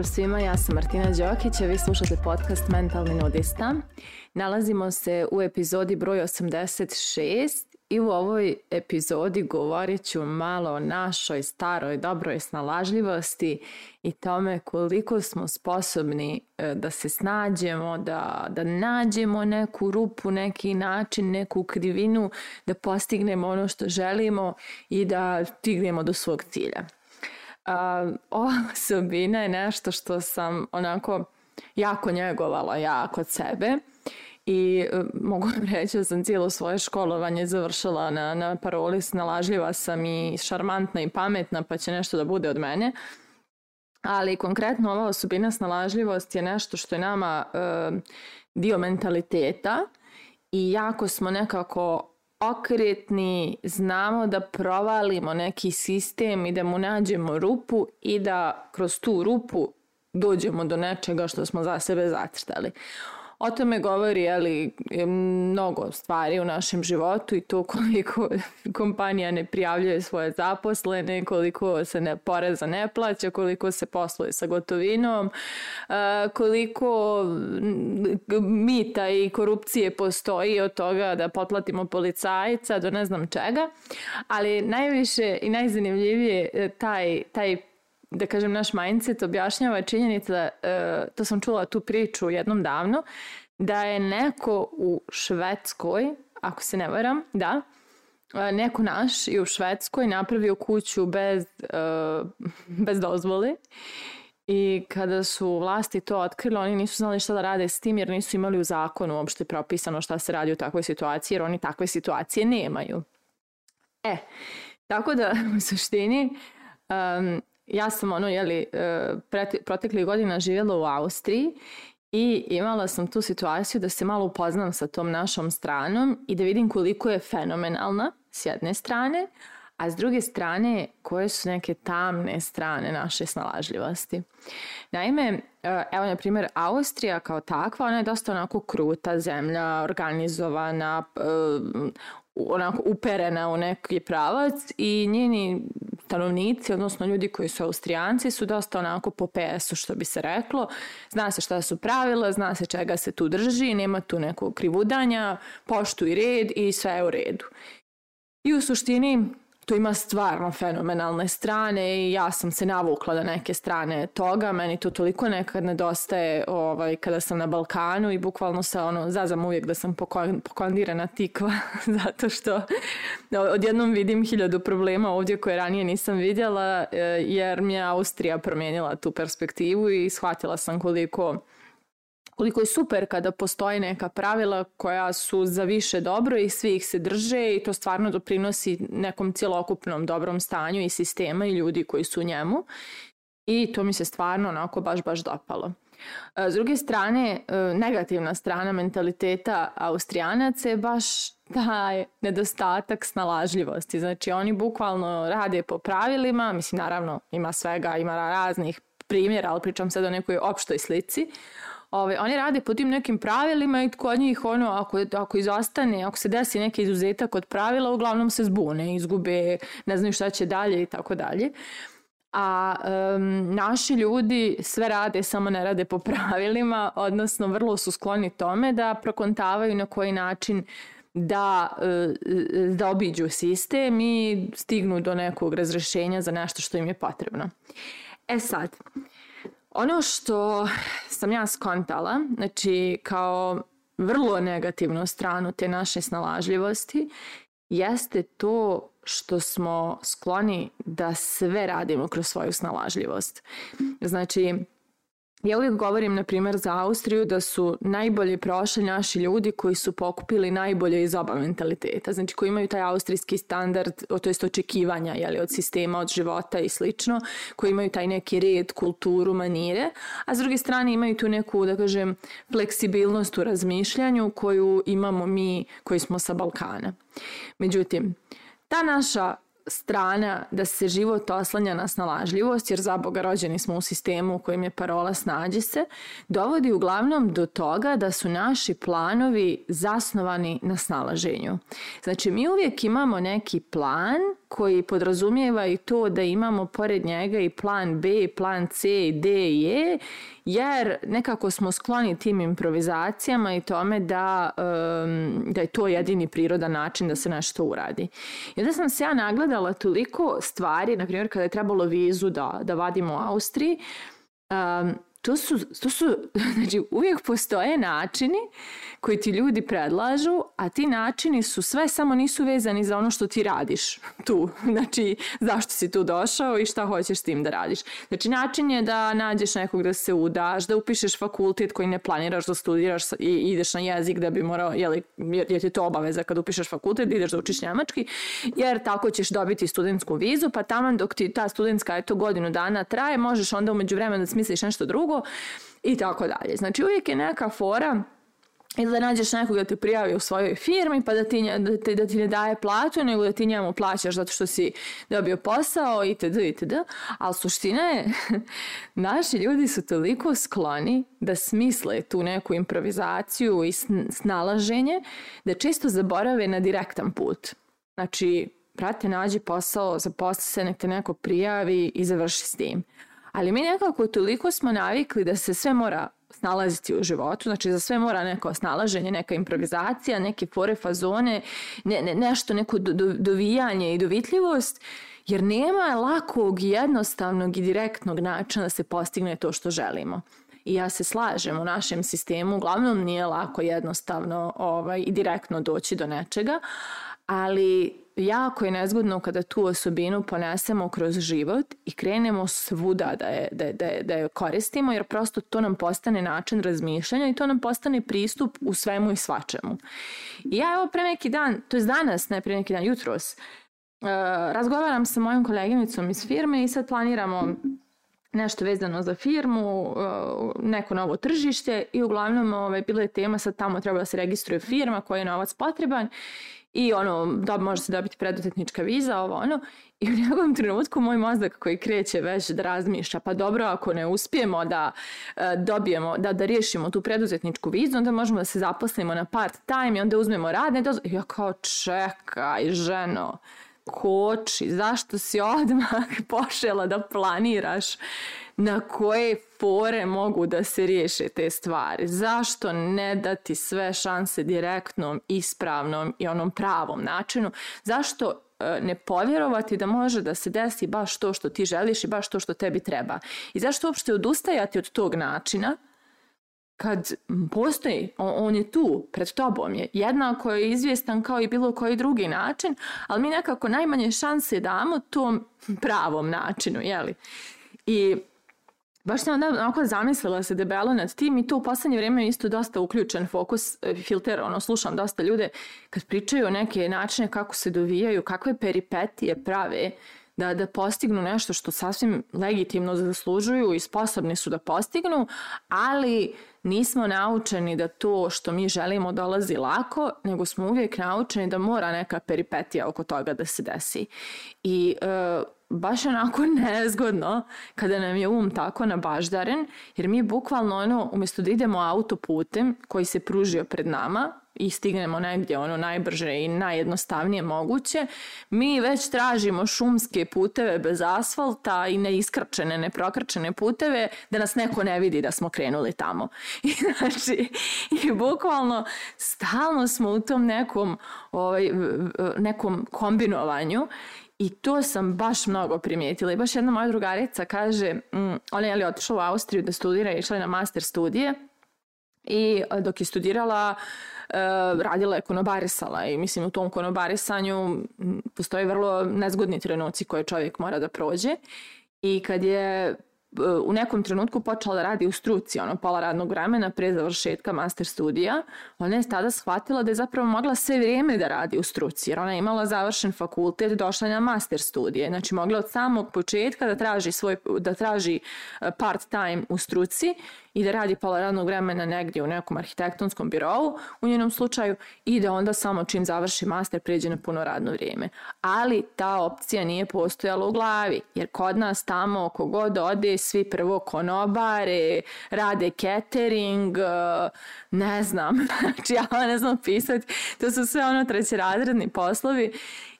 pozdrav svima, ja sam Martina Đokić, a vi slušate podcast Mentalni nudista. Nalazimo se u epizodi broj 86 i u ovoj epizodi govorit ću malo o našoj staroj dobroj snalažljivosti i tome koliko smo sposobni e, da se snađemo, da, da nađemo neku rupu, neki način, neku krivinu, da postignemo ono što želimo i da stignemo do svog cilja. A, ova osobina je nešto što sam onako jako njegovala ja kod sebe i e, mogu vam reći da sam cijelo svoje školovanje završila na, na paroli snalažljiva sam i šarmantna i pametna pa će nešto da bude od mene ali konkretno ova osobina snalažljivost je nešto što je nama uh, dio mentaliteta i jako smo nekako okretni, znamo da provalimo neki sistem i da mu nađemo rupu i da kroz tu rupu dođemo do nečega što smo za sebe zacrtali. O tome govori ali, mnogo stvari u našem životu i to koliko kompanija ne prijavljuje svoje zaposlene, koliko se ne poreza ne plaća, koliko se posluje sa gotovinom, e, koliko mita i korupcije postoji od toga da potlatimo policajca do ne znam čega, ali najviše i najzanimljivije e, taj, taj da kažem, naš mindset objašnjava činjenica, e, to sam čula tu priču jednom davno, da je neko u Švedskoj, ako se ne varam, da, e, neko naš i u Švedskoj napravio kuću bez, e, bez dozvole i kada su vlasti to otkrile, oni nisu znali šta da rade s tim jer nisu imali u zakonu uopšte propisano šta se radi u takvoj situaciji jer oni takve situacije nemaju. E, tako da u suštini um, ja sam ono, jeli, e, preti, proteklih godina živjela u Austriji i imala sam tu situaciju da se malo upoznam sa tom našom stranom i da vidim koliko je fenomenalna s jedne strane, a s druge strane koje su neke tamne strane naše snalažljivosti. Naime, e, evo na primjer Austrija kao takva, ona je dosta onako kruta zemlja, organizovana, e, onako uperena u neki pravac i njeni stanovnici, odnosno ljudi koji su austrijanci, su dosta onako po PS-u što bi se reklo. Zna se šta su pravila, zna se čega se tu drži, nema tu nekog krivudanja, poštu i red i sve je u redu. I u suštini što ima stvarno fenomenalne strane i ja sam se navukla na neke strane toga, meni to toliko nekad nedostaje ovaj, kada sam na Balkanu i bukvalno se ono, zazam uvijek da sam pokon, pokondirana tikva zato što odjednom vidim hiljadu problema ovdje koje ranije nisam vidjela eh, jer mi je Austrija promijenila tu perspektivu i shvatila sam koliko koliko je super kada postoje neka pravila koja su za više dobro i svi ih se drže i to stvarno doprinosi nekom cjelokupnom dobrom stanju i sistema i ljudi koji su u njemu i to mi se stvarno onako baš baš dopalo. E, s druge strane, e, negativna strana mentaliteta Austrijanaca je baš taj nedostatak snalažljivosti. Znači, oni bukvalno rade po pravilima, mislim, naravno, ima svega, ima raznih primjera, ali pričam sad o nekoj opštoj slici, Ove, oni rade po tim nekim pravilima i kod njih ono, ako, ako izostane, ako se desi neki izuzetak od pravila, uglavnom se zbune, izgube, ne znaju šta će dalje i tako dalje. A um, naši ljudi sve rade, samo ne rade po pravilima, odnosno vrlo su skloni tome da prokontavaju na koji način da, eh, da obiđu sistem i stignu do nekog razrešenja za nešto što im je potrebno. E sad, Ono što sam ja skontala, znači kao vrlo negativnu stranu te naše snalažljivosti, jeste to što smo skloni da sve radimo kroz svoju snalažljivost. Znači, Ja uvijek govorim, na primjer, za Austriju da su najbolje prošli naši ljudi koji su pokupili najbolje iz oba mentaliteta. Znači, koji imaju taj austrijski standard, to jest očekivanja jeli, od sistema, od života i slično, koji imaju taj neki red, kulturu, manire, a s druge strane imaju tu neku, da kažem, fleksibilnost u razmišljanju koju imamo mi koji smo sa Balkana. Međutim, ta naša strana da se život oslanja na snalažljivost, jer za Boga rođeni smo u sistemu u kojem je parola snađi se, dovodi uglavnom do toga da su naši planovi zasnovani na snalaženju. Znači, mi uvijek imamo neki plan koji podrazumijeva i to da imamo pored njega i plan B, plan C, D i E, jer nekako smo skloni tim improvizacijama i tome da, um, da je to jedini prirodan način da se nešto uradi. I onda sam se ja nagledala menjala toliko stvari, na primjer kada je trebalo vizu da, da vadimo u Austriji, um, to su, to su, znači uvijek postoje načini koji ti ljudi predlažu, a ti načini su sve samo nisu vezani za ono što ti radiš tu. Znači zašto si tu došao i šta hoćeš s tim da radiš. Znači način je da nađeš nekog da se udaš, da upišeš fakultet koji ne planiraš da studiraš i ideš na jezik da bi morao, jeli, jer, jer je to obaveza kad upišeš fakultet, da ideš da učiš njemački, jer tako ćeš dobiti studentsku vizu, pa tamo dok ti ta studentska eto godinu dana traje, možeš onda umeđu vremena da smisliš nešto drugo drugo i tako dalje. Znači uvijek je neka fora ili da nađeš nekog da te prijavi u svojoj firmi pa da ti, da, ti, da ti ne daje platu nego da ti njemu plaćaš zato što si dobio posao itd. itd. Ali suština je, naši ljudi su toliko skloni da smisle tu neku improvizaciju i snalaženje da često zaborave na direktan put. Znači, prate, nađi posao, zaposli se, nek te neko prijavi i završi s tim. Ali mi nekako toliko smo navikli da se sve mora snalaziti u životu, znači za da sve mora neko snalaženje, neka improvizacija, neke fore fazone, ne, ne, nešto, neko do, do, dovijanje i dovitljivost, jer nema lakog, jednostavnog i direktnog načina da se postigne to što želimo. I ja se slažem, u našem sistemu uglavnom nije lako jednostavno ovaj, i direktno doći do nečega, ali jako je nezgodno kada tu osobinu ponesemo kroz život i krenemo svuda da je, da, da, da je koristimo, jer prosto to nam postane način razmišljanja i to nam postane pristup u svemu i svačemu. I ja evo pre neki dan, to je danas, ne pre neki dan, jutros, Uh, razgovaram sa mojom koleginicom iz firme i sad planiramo nešto vezano za firmu, uh, neko novo tržište i uglavnom ovaj, bila je tema sad tamo treba da se registruje firma, koji je novac potreban i ono, da može se dobiti preduzetnička viza, ovo ono. I u njegovom trenutku moj mozak koji kreće već da razmišlja, pa dobro ako ne uspijemo da e, dobijemo, da, da riješimo tu preduzetničku vizu, onda možemo da se zaposlimo na part time i onda uzmemo radne dozvole. I ja kao čekaj ženo, koči, zašto si odmah pošela da planiraš na koje fore mogu da se riješe te stvari. Zašto ne dati sve šanse direktnom, ispravnom i onom pravom načinu? Zašto e, ne povjerovati da može da se desi baš to što ti želiš i baš to što tebi treba. I zašto uopšte odustajati od tog načina kad postoji, on je tu, pred tobom je, jednako je izvjestan kao i bilo koji drugi način, ali mi nekako najmanje šanse damo tom pravom načinu, jeli? I Baš sam onda onako zamislila se debelo nad tim i to u poslednje vreme isto dosta uključen fokus, e, filter, ono, slušam dosta ljude kad pričaju o neke načine kako se dovijaju, kakve peripetije prave da, da postignu nešto što sasvim legitimno zaslužuju i sposobni su da postignu, ali nismo naučeni da to što mi želimo dolazi lako, nego smo uvijek naučeni da mora neka peripetija oko toga da se desi. I uh, baš onako nezgodno kada nam je um tako nabaždaren, jer mi bukvalno ono, umjesto da idemo autoputem koji se pružio pred nama i stignemo negdje ono najbrže i najjednostavnije moguće, mi već tražimo šumske puteve bez asfalta i neiskrčene, neprokrčene puteve da nas neko ne vidi da smo krenuli tamo. I znači, i bukvalno stalno smo u tom nekom, ovaj, nekom kombinovanju I to sam baš mnogo primijetila. I baš jedna moja drugarica kaže, mm, ona je li otišla u Austriju da studira i išla na master studije i e, dok je studirala e, radila je konobarisala i mislim u tom konobarisanju postoje vrlo nezgodni trenuci koje čovjek mora da prođe i kad je Eh, u nekom trenutku počela da radi u struci, ono, pola radnog vremena pre završetka master studija, ona je tada shvatila da je zapravo mogla sve vrijeme da radi u struci, jer ona je imala završen fakultet, došla na master studije, znači mogla od samog početka da traži, svoj, da traži eh, part time u struci i da radi pola radnog vremena negdje u nekom arhitektonskom birovu u njenom slučaju i da onda samo čim završi master pređe na puno radno vrijeme. Ali ta opcija nije postojala u glavi jer kod nas tamo oko god ode svi prvo konobare, rade catering, ne znam, znači ja ne znam pisati, to su sve ono trećerazredni poslovi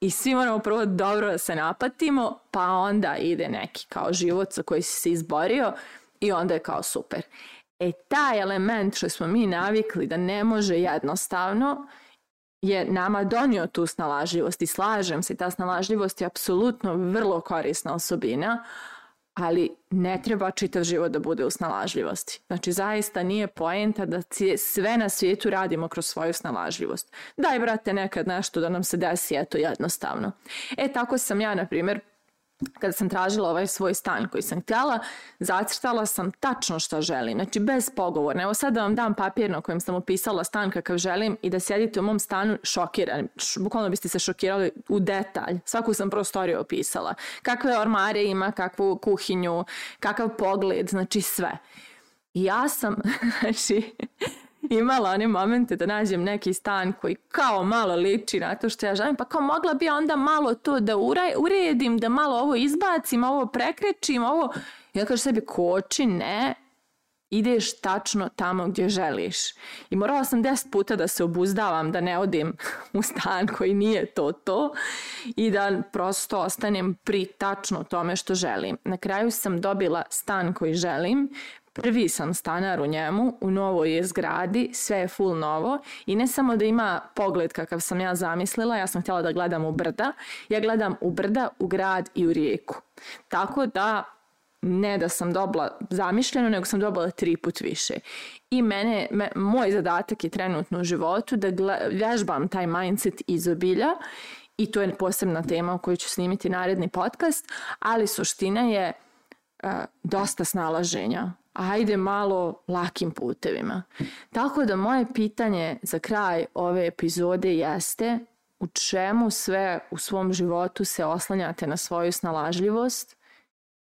i svi moramo prvo dobro da se napatimo, pa onda ide neki kao život za koji si se izborio I onda je kao super. E taj element što smo mi navikli da ne može jednostavno je nama donio tu snalažljivost i slažem se, ta snalažljivost je apsolutno vrlo korisna osobina, ali ne treba čitav život da bude u snalažljivosti. Znači, zaista nije poenta da sve na svijetu radimo kroz svoju snalažljivost. Daj, brate, nekad nešto da nam se desi, eto, jednostavno. E, tako sam ja, na primjer, kada sam tražila ovaj svoj stan koji sam htjela, zacrtala sam tačno šta želim, znači bez pogovora. Evo sad da vam dam papir na kojem sam opisala stan kakav želim i da sjedite u mom stanu šokirani. Bukvalno biste se šokirali u detalj. Svaku sam prostoriju opisala. Kakve ormare ima, kakvu kuhinju, kakav pogled, znači sve. ja sam, znači, imala one momente da nađem neki stan koji kao malo liči na to što ja želim, pa kao mogla bi onda malo to da uredim, da malo ovo izbacim, ovo prekrečim, ovo... Ja kažem sebi, koči, ne, ideš tačno tamo gdje želiš. I morala sam deset puta da se obuzdavam, da ne odim u stan koji nije to to i da prosto ostanem pri tačno tome što želim. Na kraju sam dobila stan koji želim, Prvi sam stanar u njemu, u novoj je zgradi, sve je full novo i ne samo da ima pogled kakav sam ja zamislila, ja sam htjela da gledam u brda, ja gledam u brda, u grad i u rijeku. Tako da ne da sam dobila zamišljeno, nego sam dobila tri put više. I mene, me, moj zadatak je trenutno u životu da gled, vježbam taj mindset izobilja i to je posebna tema o kojoj ću snimiti naredni podcast, ali suština je E, dosta snalaženja. Ajde malo lakim putevima. Tako da moje pitanje za kraj ove epizode jeste u čemu sve u svom životu se oslanjate na svoju snalažljivost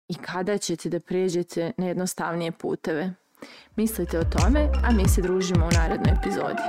i kada ćete da pređete na jednostavnije puteve. Mislite o tome, a mi se družimo u narednoj epizodi.